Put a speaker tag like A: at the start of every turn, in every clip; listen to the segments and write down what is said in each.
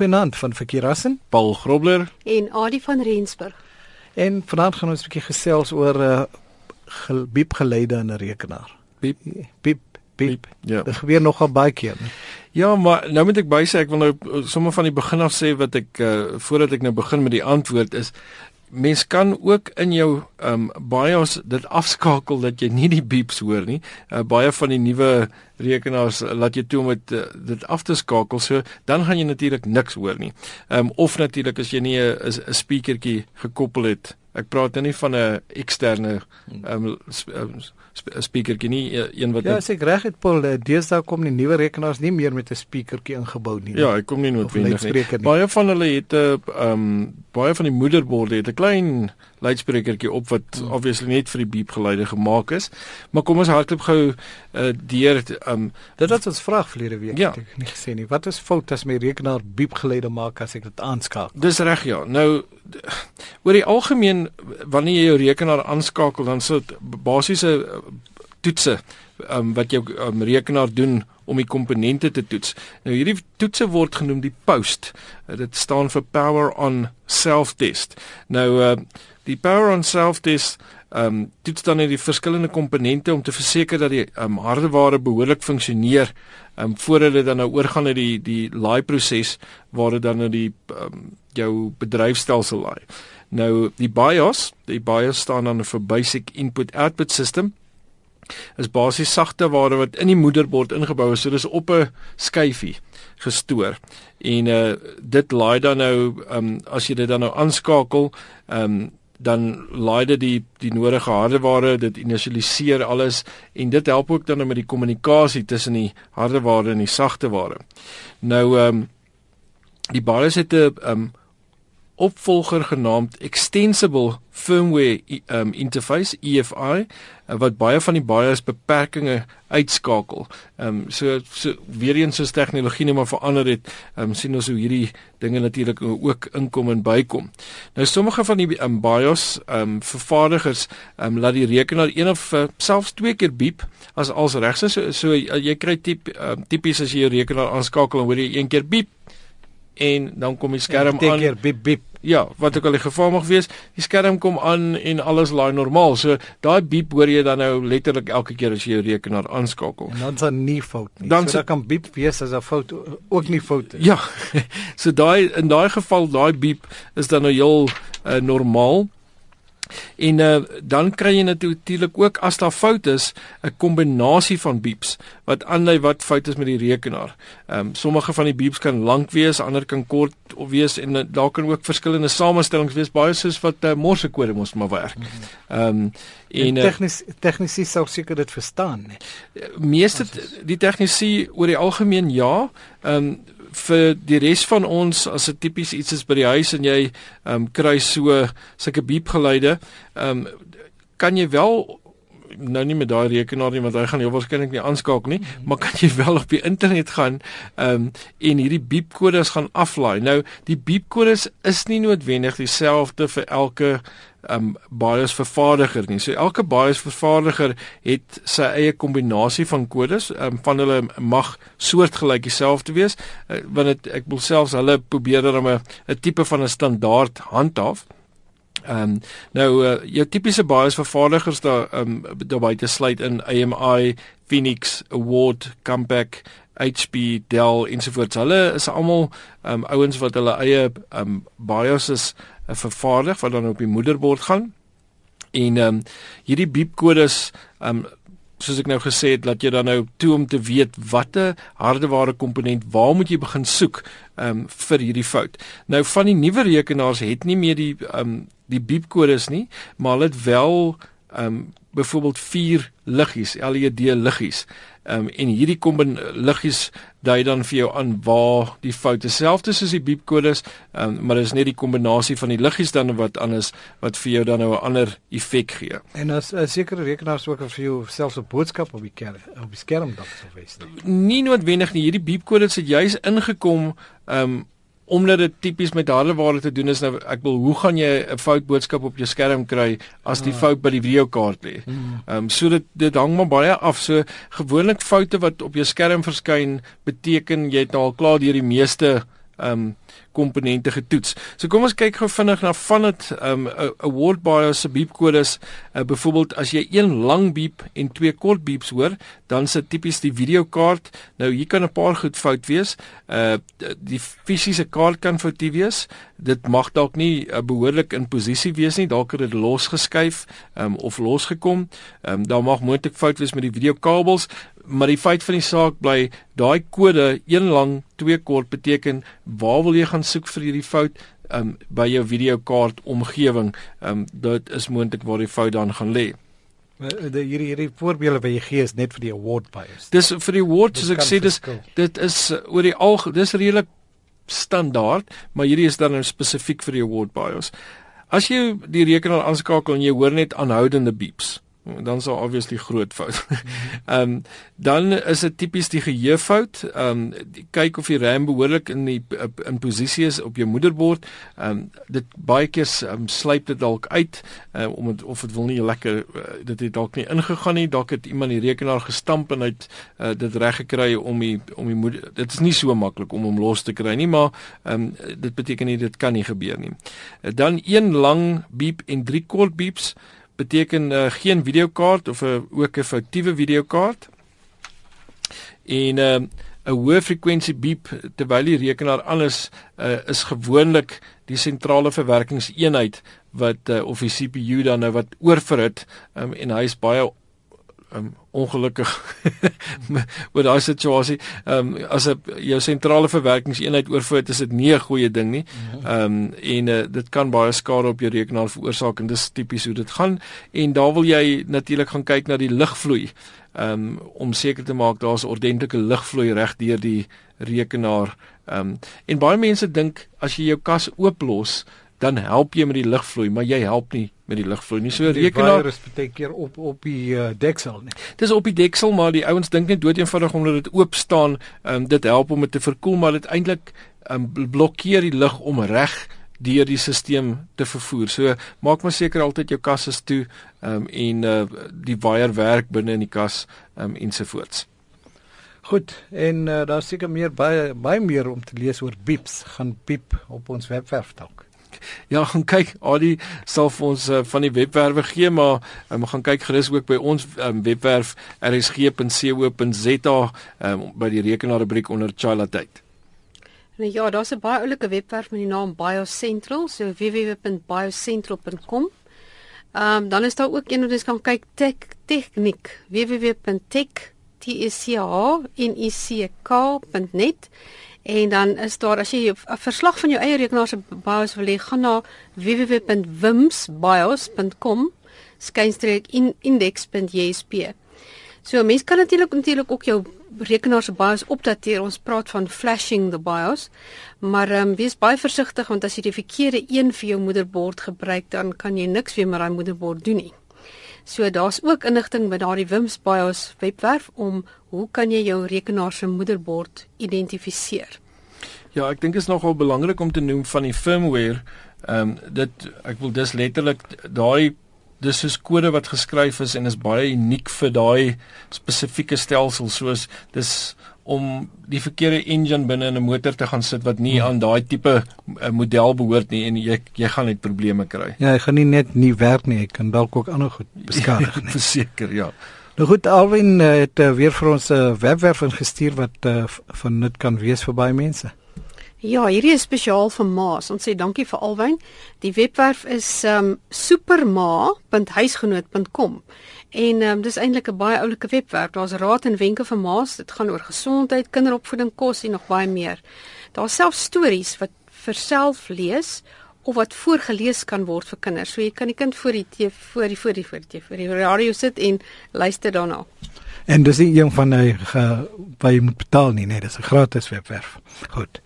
A: Goeienaand van Verkeerassen,
B: Paul Grobler
C: en Adie van Rensburg.
A: En vanaand gaan ons 'n bietjie gesels oor 'n uh, gel, biepgeleide in 'n rekenaar.
B: Piep,
A: Piep, piep.
B: Ja.
A: Dit gebeur nogal baie keer.
B: Ja, maar nou moet ek bysê ek wil nou uh, sommer van die begin af sê wat ek uh, voordat ek nou begin met die antwoord is mens kan ook in jou um BIOS dit afskakel dat jy nie die beeps hoor nie. Uh, baie van die nuwe rekenaars uh, laat jy toe om dit uh, dit af te skakel. So dan gaan jy natuurlik niks hoor nie. Um of natuurlik as jy nie 'n 'n speakertjie gekoppel het. Ek praat nou nie van 'n eksterne um, sp um sp speakertjie nie, een wat
A: Ja, as ek reg het Paul, eh, deesdae kom die nuwe rekenaars nie meer met 'n speakertjie ingebou nie.
B: Ja, ek kom nie noodwendig nie.
A: nie.
B: Baie van hulle het 'n um baie van die moederborde het 'n klein luidsprekertjie op wat
A: Hmm.
B: obviously net vir die beepgeluide gemaak is. Maar kom ons hardloop gou uh, deur um
A: Dit was ons vraag verlede week,
B: Ja.
A: het ek nie gesê nie. Wat is fout as my rekenaar biepgeleide maak as ek dit aanskakel?
B: dis reg ja. Nou oor die algemeen wanneer jy jou rekenaar aanskakel dan sit basiese uh, toetse um, wat jou um, rekenaar doen om die komponente te toets. Nou hierdie toetse word genoem die POST. Uh, dit staan vir Power on Self Test. Nou uh, die Power on Self Test ehm um, toets dan net die verskillende komponente om te verseker dat die ehm um, hardeware behoorlik funksioneer ehm um, voordat dit dan nou oorgaan na die die laai proses waar dit dan na die ehm um, jou bedryfstelsel laai. Nou die BIOS, die BIOS staan dan vir Basic Input Output System is basies sagte ware wat in die moederbord ingebou is. So dis op 'n skyfie gestoor. En uh dit laai dan nou um as jy dit dan nou aanskakel, um dan laai dit die die nodige hardeware, dit initialiseer alles en dit help ook dan nou met die kommunikasie tussen die hardeware en die sagte ware. Nou um die BIOS het 'n um opvolger genaamd Extensible Firmware um, Interface EFI uh, wat baie van die BIOS beperkings uitskakel. Ehm um, so so weer eens soos tegnologie net maar verander het, ehm um, sien ons hoe hierdie dinge natuurlik ook inkom en bykom. Nou sommige van die um, BIOS ehm um, vervaardigers ehm um, laat die rekenaar een of uh, selfs twee keer beep as als regs is. So, so uh, jy kry tip um, tipies as jy jou rekenaar aanskakel en hoor jy een keer beep en dan kom die skerm aan.
A: keer biep biep.
B: Ja, wat ook al die geval mag wees, die skerm kom aan en alles laai normaal. So daai beep hoor jy dan nou letterlik elke keer as jy jou rekenaar aanskakel.
A: En dan is daar nie fout nie.
B: Dan
A: so
B: sit-
A: dat kan biep wees as 'n fout ook nie fout is.
B: Ja. So daai in daai geval daai beep is dan nou heel uh, normaal. En uh, dan kry jy natuurlik ook as daar fout is 'n kombinasie van beeps wat aandui wat fout is met die rekenaar. Ehm um, sommige van die beeps kan lank wees, ander kan kort of wees en uh, daar kan ook verskillende samestellings wees, baie soos wat uh, morsekode mos maar werk. Ehm um,
A: En
B: en
A: tegnies tegnies sou seker dit verstaan, nee.
B: meeste die tegnisie oor die algemeen ja. Ehm um, vir die res van ons as dit tipies iets is by die huis en jy ehm um, kry so sulke beepgeluide, ehm um, kan jy wel nou nie met daai rekenaar nie want hy gaan heel waarskynlik nie aanskakel nie, maar kan jy wel op die internet gaan ehm um, en hierdie beepkodes gaan aflaai. Nou die beepkodes is nie noodwendig dieselfde vir elke um BIOS vervaardiger nie. So elke BIOS vervaardiger het sy eie kombinasie van kodes. Um van hulle mag soortgelyk dieselfde wees. Uh, want dit ek wil selfs hulle probeer dan 'n 'n tipe van 'n standaard handhaaf. Ehm um, nou uh, jou tipiese BIOS vervaardigers daar ehm um, daarby te sluit in AMI, Phoenix, Award, Compaq, HP, Dell ensovoorts. Hulle is almal ehm um, ouens wat hulle eie ehm um, BIOS is uh, vervaardig wat dan op die moederbord gaan. En ehm um, hierdie beepkodes ehm um, soos ek nou gesê het dat jy dan nou toe om te weet watter hardeware komponent waar moet jy begin soek um, vir hierdie fout. Nou van die nuwe rekenaars het nie meer die um, die beepkodes nie, maar hulle het wel um, byvoorbeeld 4 liggies, LED liggies. Ehm um, en hierdie kombin liggies dui dan vir jou aan waar die fout is. Selfs soos die beepkodes, ehm um, maar dis net die kombinasie van die liggies dan wat anders wat vir jou dan nou 'n ander effek gee.
A: En as 'n sekere rekenaars ook vir jou selfs 'n boodskap op die skerm op die skerm dalk sou wys. nie.
B: Nie noodwendig nie. Hierdie beepkodes het juis ingekom ehm um, omdat dit tipies met hardeware te doen is nou ek wil hoe gaan jy 'n fout boodskap op jou skerm kry as die
A: Ah.
B: fout by die videokaart lê.
A: Hmm.
B: Ehm um, so dit dit hang maar baie af. So gewoonlik foute wat op jou skerm verskyn beteken jy het nou al klaar deur die meeste ehm um, komponente getoets. So kom ons kyk gou vinnig na van dit um, 'n word BIOS se beepkodes. Uh, Byvoorbeeld as jy een lang beep en twee kort beeps hoor, dan sit tipies die videokaart. Nou hier kan 'n paar goed fout wees. Uh die fisiese kaart kan foutief wees. Dit mag dalk nie uh, behoorlik in posisie wees nie. Dalk het dit losgeskuif um, of losgekom. Um, daar mag moontlik fout wees met die videokabels maar die feit van die saak bly daai kode een lang twee kort beteken waar wil jy gaan soek vir hierdie fout um, by jou videokaart omgewing um, dit is moontlik waar die fout dan gaan lê
A: die hierdie hierdie voorbeelde wat jy gee is net vir die award bias.
B: Dis vir die awards soos ek sê dis dit is uh, oor die al dis redelik standaard, maar hierdie is dan nou spesifiek vir die award bias. As jy die rekenaar aanskakel en jy hoor net aanhoudende beeps, dan sou obviously groot fout. Ehm um, dan is dit tipies die geheuefout. Ehm um, kyk of die RAM behoorlik in die in posisie is op jou moederbord. Ehm um, dit baie keer um, sluip dit dalk uit uh, om het, of dit wil nie lekker uh, dit het dalk nie ingegaan nie. Dalk het iemand die rekenaar gestamp en uit uh, dit reg gekry om die om die moeder dit is nie so maklik om hom los te kry nie, maar ehm um, dit beteken nie dit kan nie gebeur nie. Uh, dan een lang beep en drie kort beeps beteken uh, geen videokaart of 'n uh, ook 'n foutiewe videokaart. En 'n uh, hoë frekwensie beep terwyl die rekenaar alles uh, is gewoonlik die sentrale verwerkingseenheid wat uh, of die CPU dan nou wat oorverhit um, en hy is baie um, ongelukkig oor daai situasie. Ehm um, as 'n jou sentrale verwerkingseenheid oorvoer, is dit nie 'n goeie ding nie. Ehm um, en uh, dit kan baie skade op jou rekenaar veroorsaak en dis tipies hoe dit gaan. En daar wil jy natuurlik gaan kyk na die lugvloei. Ehm um, om seker te maak daar's ordentlike lugvloei reg deur die rekenaar. Ehm um, en baie mense dink as jy jou kas ooplos, dan help jy met die lugvloei, maar jy help nie met die lugvloei nie. So
A: die
B: rekenaar
A: is baie keer op op die uh, deksel nie.
B: Dis op die deksel, maar die ouens dink net dood eenvoudig omdat dit oop staan, um, dit help om dit te verkoel, maar dit eintlik um, blokkeer die lug om reg deur die stelsel te vervoer. So maak maar seker altyd jou kas is toe um, en uh, die waier werk binne in die kas um, ensovoorts.
A: Goed, en uh, daar seker meer baie baie meer om te lees oor beeps gaan piep op ons webwerf dalk.
B: Ja, gaan kyk. Adi sal vir ons uh, van die webwerwe gee, maar um, gaan kyk gerus ook by ons um, webwerf rsg.co.za um, by die rekenaarrubriek onder Childhood.
C: Nou ja, daar's 'n baie oulike webwerf met die naam BioCentral, so www.biocentral.com. Ehm um, dan is daar ook een wat jy kan kyk tech tegniek www.tech.net En dan is daar as jy 'n verslag van jou eie rekenaar se BIOS wil hê, gaan na www.wimsbios.com skynstreek in index.jsp. So mense kan natuurlik natuurlik ook jou rekenaar se BIOS opdateer. Ons praat van flashing the BIOS. Maar um, wees baie versigtig want as jy die verkeerde een vir jou moederbord gebruik, dan kan jy niks weer met daai moederbord doen nie. So daar's ook inligting by daardie Wims BIOS webwerf om hoe kan jy jou rekenaar se moederbord identifiseer?
B: Ja, ek dink is nogal belangrik om te noem van die firmware. Ehm um, dit ek wil dis letterlik daai dis is kode wat geskryf is en is baie uniek vir daai spesifieke stelsel soos dis om die verkeerde engine binne in 'n motor te gaan sit wat nie hmm. aan daai tipe uh, model behoort nie en jy jy gaan net probleme kry.
A: Ja, jy gaan nie net nie werk nie, jy kan dalk ook ander goed beskadig nie.
B: Verseker, ja.
A: Nou goed, Alwin uh, het uh, weer vir ons 'n webwerf ingestuur wat uh, van nut kan wees vir baie mense.
C: Ja, hierdie is spesiaal vir ma's. Ons sê dankie vir Alwyn. Die webwerf is um superma.huisgenoot.com. En um, dis eintlik 'n baie oulike webwerf. Daar's raad en wenke vir ma's. Dit gaan oor gesondheid, kinderopvoeding, kos en nog baie meer. Daar's self stories wat vir self lees of wat voorgeles kan word vir kinders. So jy kan die kind voor die TV voor die voor die voor die voor die radio sit en luister daarna.
A: En dis nie een van die by jy moet betaal nie, nee, dis 'n gratis webwerf. Goed.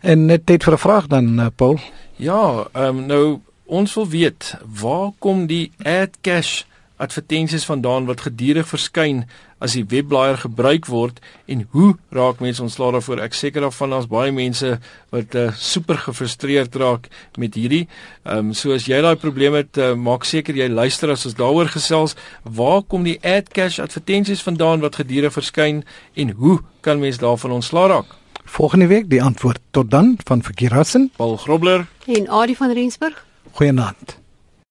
A: En net tyd vir 'n vraag dan uh, Paul.
B: Ja, ehm um, nou ons wil weet, waar kom die ad cash advertensies vandaan wat gedurig verskyn as die webblaaier gebruik word en hoe raak mense ontslae daarvoor? Ek seker daarvan daar's baie mense wat uh, super gefrustreerd raak met hierdie. Ehm um, so as jy daai probleem het, uh, maak seker jy luister as ons daaroor gesels. Waar kom die ad cash advertensies vandaan wat gedurig verskyn en hoe kan mense daarvan ontslae raak?
A: Volgende week die antwoord. Tot dan van Verkeerassen.
B: Paul Grobler
C: En Adie van Rensburg
A: Goeienaand.